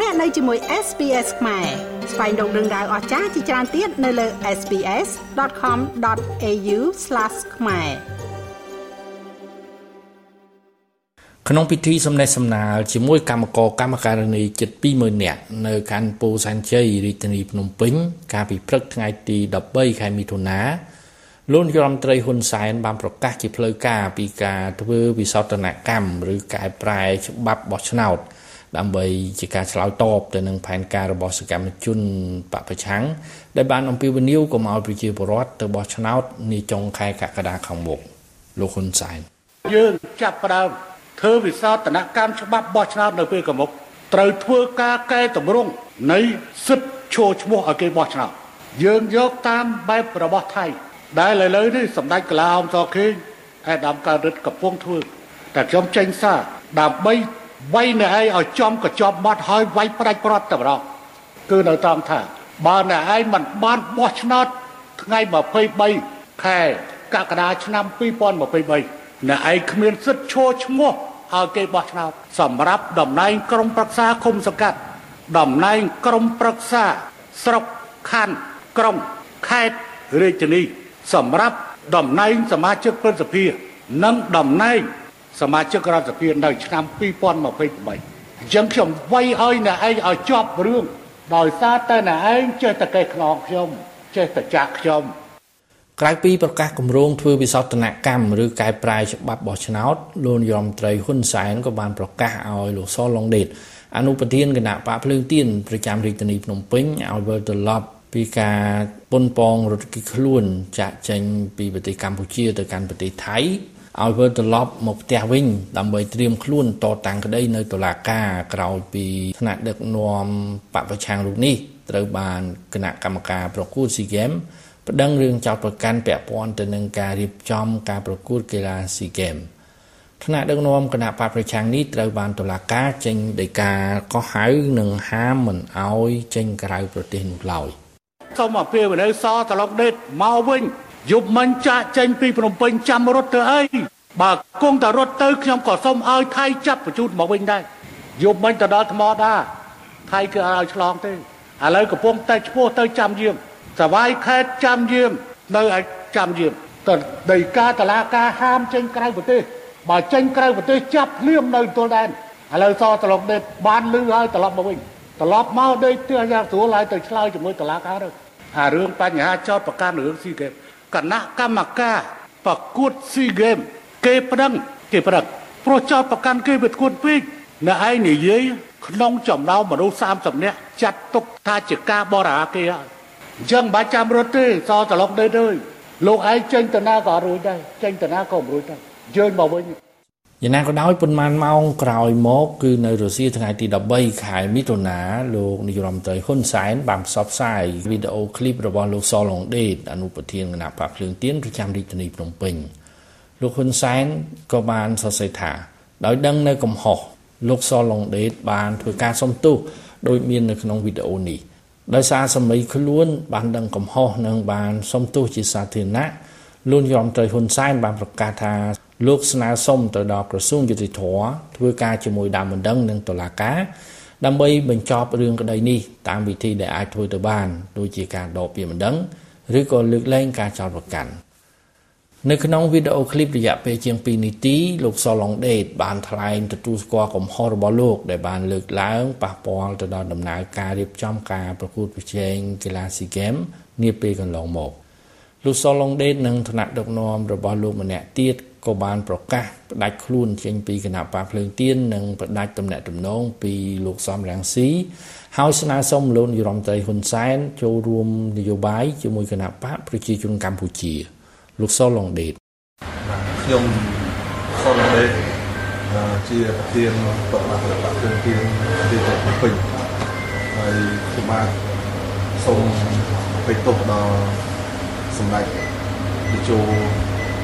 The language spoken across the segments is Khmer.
លោកអ្នកនៅជាមួយ SPS ខ្មែរស្វែងរកដឹងដៅអស្ចារ្យជាច្រើនទៀតនៅលើ SPS.com.au/ ខ្មែរក្នុងពិធីសំណេះសំណាលជាមួយកម្មករកម្មការិនីជិត20000នាក់នៅខណ្ឌពោធិ៍សែនជ័យរាជធានីភ្នំពេញ កាលពីព្រឹកថ្ងៃទី13ខែមិថុនាលោកនាយរដ្ឋមន្ត្រីហ៊ុនសែនបានប្រកាសជាផ្លូវការពីការធ្វើវិសោធនកម្មឬកែប្រែច្បាប់បោះឆ្នោត ដើម្បីជាការឆ្លើយតបទៅនឹងផែនការរបស់សកម្មជនបពប្រឆាំងដែលបានអំពាវនាវកុំឲ្យប្រជាពលរដ្ឋទៅបោះឆ្នោតនាចុងខែកក្កដាខាងមុខលោកហ៊ុនសែនយើងចាប់ផ្ដើមធ្វើវិសោធនកម្មច្បាប់បោះឆ្នោតនៅពេលកមុខត្រូវធ្វើការកែតម្រង់នៃសិទ្ធិឈរឈ្មោះឲ្យគេបោះឆ្នោតយើងយកតាមបែបរបស់ថៃដែលឥឡូវនេះសម្ដេចកលាអមសខេងឯដាមកើតរិទ្ធកំពុងធ្វើតែខ្ញុំចេញសារដើម្បី វាយអ្នកឯងឲ្យចំកញ្ចប់បាត់ហើយវាយផ្ដាច់ប្រត់តែម្ដងគឺនៅតាមថាបើអ្នកឯងមិនបានបោះឆ្នោតថ្ងៃ23ខែកក្កដាឆ្នាំ2023អ្នកឯងគ្មានសិទ្ធិឈរឈ្មោះឲ្យគេបោះឆ្នោតសម្រាប់តំណែងក្រុមប្រឹក្សាឃុំសង្កាត់តំណែងក្រុមប្រឹក្សាស្រុកខណ្ឌក្រុងខេត្តរាជធានីសម្រាប់តំណែងសមាជិកព្រឹទ្ធសភា និងតំណែង សមាជិករដ្ឋសភានៅឆ្នាំ2023អញ្ចឹងខ្ញុំវាយឲ្យអ្នកឯងឲ្យជាប់រឿងដោយសារតែអ្នកឯងចេះតែកេះខ្នងខ្ញុំចេះតែចាក់ខ្ញុំក្រៅពីប្រកាសគម្រោងធ្វើវិសោធនកម្មឬកែប្រែច្បាប់បោះឆ្នោតលោកយមត្រីហ៊ុនសែនក៏បានប្រកាសឲ្យលោកសឡុងដេតអនុប្រធានគណៈបកភ្លើងទៀនប្រចាំរាជធានីភ្នំពេញឲ្យវិលត្រឡប់ពីការប៉ុនប៉ងរត់គេខ្លួនចាក់ចេញពីប្រទេសកម្ពុជាទៅកាន់ប្រទេសថៃ ឲ្យវិលត្រឡប់មកផ្ទះវិញដើម្បីត្រៀមខ្លួនតតាំងក្តីនៅតុលាការក្រោយពីថ្នាក់ដឹកនាំបពប្រឆាំងរូបនេះត្រូវបានគណៈកម្មការប្រកួតស៊ីហ្គេមប្តឹងរឿងចោទប្រកាន់ពាក់ព័ន្ធទៅនឹងការរៀបចំការប្រកួតកីឡាស៊ីហ្គេមថ្នាក់ដឹកនាំគណៈបកប្រឆាំងនេះត្រូវបានតុលាការចេញដីកាកោះហៅនិងហាមមិនអោយចេញក្រៅប្រទេសនោះឡើយសូមអពាវនាវសត្រឡប់ដេតមកវិញ យប់មិញចាក់ចេញពីភ្នំពេញចាំរត់ទៅអីបើគង់តែរត់ទៅខ្ញុំក៏សូមឲ្យថៃចាប់បញ្ជូនមកវិញដែរយប់មិញទៅដល់ថ្មដាថៃគឺឲ្យឆ្លងទេឥឡូវកំពុងតែឈ្មោះទៅចាំយើងសវាយខេតចាំយើងនៅឲ្យចាំយើងទៅដីកាតឡាការហាមចេញក្រៅប្រទេសបើចេញក្រៅប្រទេសចាប់ភ្លាមនៅទល់ដែនឥឡូវសត្រឡប់ដេតបានលឺហើយត្រឡប់មកវិញត្រឡប់មកដេកផ្ទះយ៉ាងស្រួលហើយទៅឆ្លើយជាមួយតឡាការទៅអារឿងបញ្ហាចោតប្រកាន់រឿងស៊ីហ្គេម គណៈកម្មការប្រកួតស៊ីហ្គេមគេប្រឹងគេប្រឹងព្រោះចោតប្រកាន់គេវាធ្ងន់ពេកអ្នកឯងនិយាយក្នុងចំណោមមនុស្ស30នាក់ចាត់ទុកថាជាការបរាគេហើយអញ្ចឹងមិនបាច់ចាំរត់ទេសត្រឡប់ដេកទេលោកឯងចេញទៅណាក៏រួចដែរចេញទៅណាក៏មិនរួចដែរយើងមកវិញ យ៉ាងណាក៏ដោយប៉ុន្មានម៉ោងក្រោយមកគឺនៅរុស្ស៊ីថ្ងៃទី13ខែមិថុនាលោកនាយរដ្ឋមន្ត្រីហ៊ុនសែនបានផ្សព្វផ្សាយវីដេអូឃ្លីបរបស់លោកសឡុងដេតអនុប្រធានគណៈបកភ្លើងទៀនប្រចាំរាជធានីភ្នំពេញលោកហ៊ុនសែនក៏បានសរសេរថាដោយដឹងនៅកំហុសលោកសឡុងដេតបានធ្វើការសុំទោសដោយមាននៅក្នុងវីដេអូនេះដោយសារសម័យខ្លួនបានដឹងកំហុសនិងបានសុំទោសជាសាធារណៈលោកយមត្រីហ៊ុនសែនបានប្រកាសថា លោកស្នើសុំទៅដល់ក្រសួងយុតិធធធ្វើការជាមួយដើមបណ្ដឹងនិងតុលាការដើម្បីបញ្ចប់រឿងក្តីនេះតាមវិធីដែលអាចធ្វើទៅបានដូចជាការដកពាក្យបណ្ដឹងឬក៏លើកលែងការចោទប្រកាន់នៅក្នុងវីដេអូឃ្លីបរយៈពេលជាង2នាទីលោកសឡុងដេតបានថ្លែងទទួលស្គាល់កំហុសរបស់លោក ដែលបានលើកឡើងប៉ះពាល់ទៅដល់ដំណើរការរៀបចំការប្រកួតប្រជែងកីឡាស៊ីហ្គេមនាពេលកន្លងមកលោកសឡុងដេតនិងថ្នាក់ដឹកនាំរបស់លោកម្នាក់ទៀត ក៏បានប្រកាសផ្ដាច់ខ្លួនចេញពីគណៈបកភ្លើងទៀននិងផ្ដាច់ទំនាក់ទំនងពីលោកសំរងស៊ីហើយស្នើសុំលោកនាយរដ្ឋមន្ត្រីហ៊ុនសែនចូលរួមនយោបាយជាមួយគណៈបកប្រជាជនកម្ពុជា លោកសុឡុងដេតខ្ញុំសុឡុងដេតជាប្រធានបកបកភ្លើងទៀនទីក្រុងភ្នំពេញហើយខ្ញុំបាទសូមបិទទោសដល់សម្ដេចតេជោ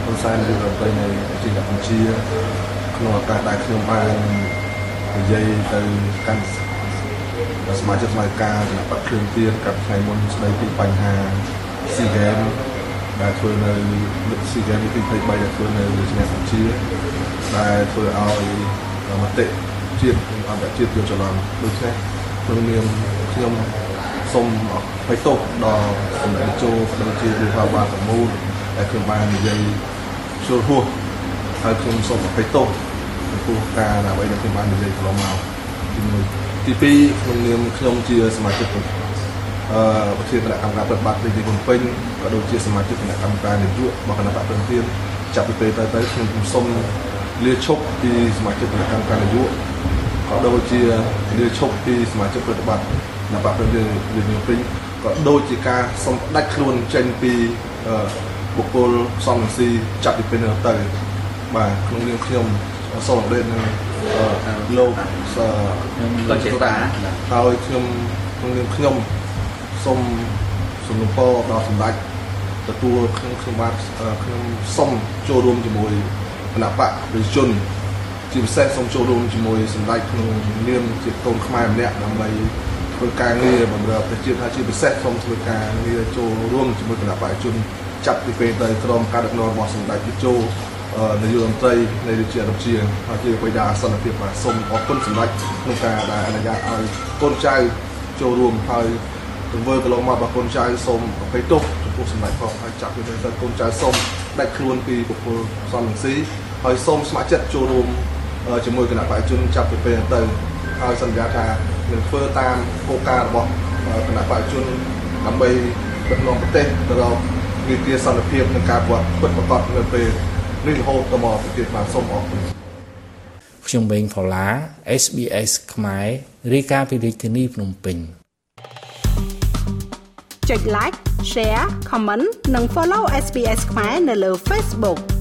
ហ៊ុនសែនឬរដ្ឋមន្ត្រីនៃប្រជាជាតិកម្ពុជាក្នុងឱកាសដែលខ្ញុំបាននិយាយទៅកាន់សមាជិកសមាជិកាគណៈបកគ្រឿងទៀនកាលថ្ងៃមុនស្ដីពីបញ្ហា SEA Games ដែលធ្វើនៅ SEA Games ទី23ដែលធ្វើនៅរាជធានីកម្ពុជាដែលធ្វើឲ្យមតិជាតិនិងអន្តរជាតិយល់ច្រឡំដូច្នេះគក្នុងនាមខ្ញុំសូមបិទទោសដល់សម្ដេចជោដូចជារដ្ឋបាលប្រមូលដែលខ្ញុំបាននិយាយ ជួលហួសហើយខ្ញុំសូមអភ័យទោសចំពោះការអ្វីដែលខ្ញុំបាននិយាយកន្លងមកទី1ទី2ក្នុងនាមខ្ញុំជាសមាជិកអឺប្រធានគណៈកម្មការប្រតិបត្តិរាជធានីភ្នំពេញក៏ដូចជាសមាជិកគណៈកម្មការនយោបាយរបស់គណៈបកព្រឹងទានចាប់ពីពេលទៅទៅខ្ញុំសូមលាឈប់ពីសមាជិកគណៈកម្មការនយោបាយក៏ដូចជាលាឈប់ពីសមាជិកប្រតិបត្តិគណៈបកព្រឹងទានរាជធានីភ្នំពេញក៏ដូចជាការសូមផ្ដាច់ខ្លួនចេញពី បុគ្គលសំរងស៊ីចាប់ពីពេលនេះទៅបាទក្នុងនាមខ្ញុំសូមអរគុណនឹងលោកក៏ជាតាហើយខ្ញុំក្នុងនាមខ្ញុំសូមសំណពរដល់សម្ដេចទទួលខ្ញុំខ្ញុំបាទខ្ញុំសូមចូលរួមជាមួយគណៈបកប្រជាជនជាពិសេសសូមចូលរួមជាមួយសម្ដេចក្នុងនាមជាកូនខ្មែរម្នាក់ដើម្បីធ្វើការងារបម្រើប្រទេសជាតិហើយជាពិសេសសូមធ្វើការងារចូលរួមជាមួយគណៈបកប្រជាជន ចាប់ពីពេលទៅក្រមការដឹកនាំរបស់សម្ដេចជជោនាយករដ្ឋមន្ត្រីនៃរាជារដ្ឋជាហើយជាបិតាសន្តិភាពបាទសូមអរគុណសម្ដេចក្នុងការដែលអនុញ្ញាតឲ្យកូនចៅចូលរួមហើយទង្វើកន្លងមករបស់កូនចៅសូមអភ័យទោសចំពោះសម្ដេចផងហើយចាប់ពីទៅកូនចៅសូមដាច់ខ្លួនពីបុគ្គលសំរងស៊ីហើយសូមស្ម័គ្រចិត្តចូលរួមជាមួយគណៈបព្វជិជនចាប់ពីពេលទៅហើយសន្យាថានឹងធ្វើតាមគោលការណ៍របស់គណៈបព្វជិជនដើម្បីដឹកនាំប្រទេសទៅរក វិទ្យាសន្តិភាពនិងការពិតពិតប្រាកដនៅពេលនេះរហូតដល់មកប្រទេសបានសូមអរគុណខ្ញុំបេងផល្លា SBS ខ្មែររាយការណ៍ពីរាជធានីភ្នំពេញចុច like share comment និង follow SBS ខ្មែរនៅលើ Facebook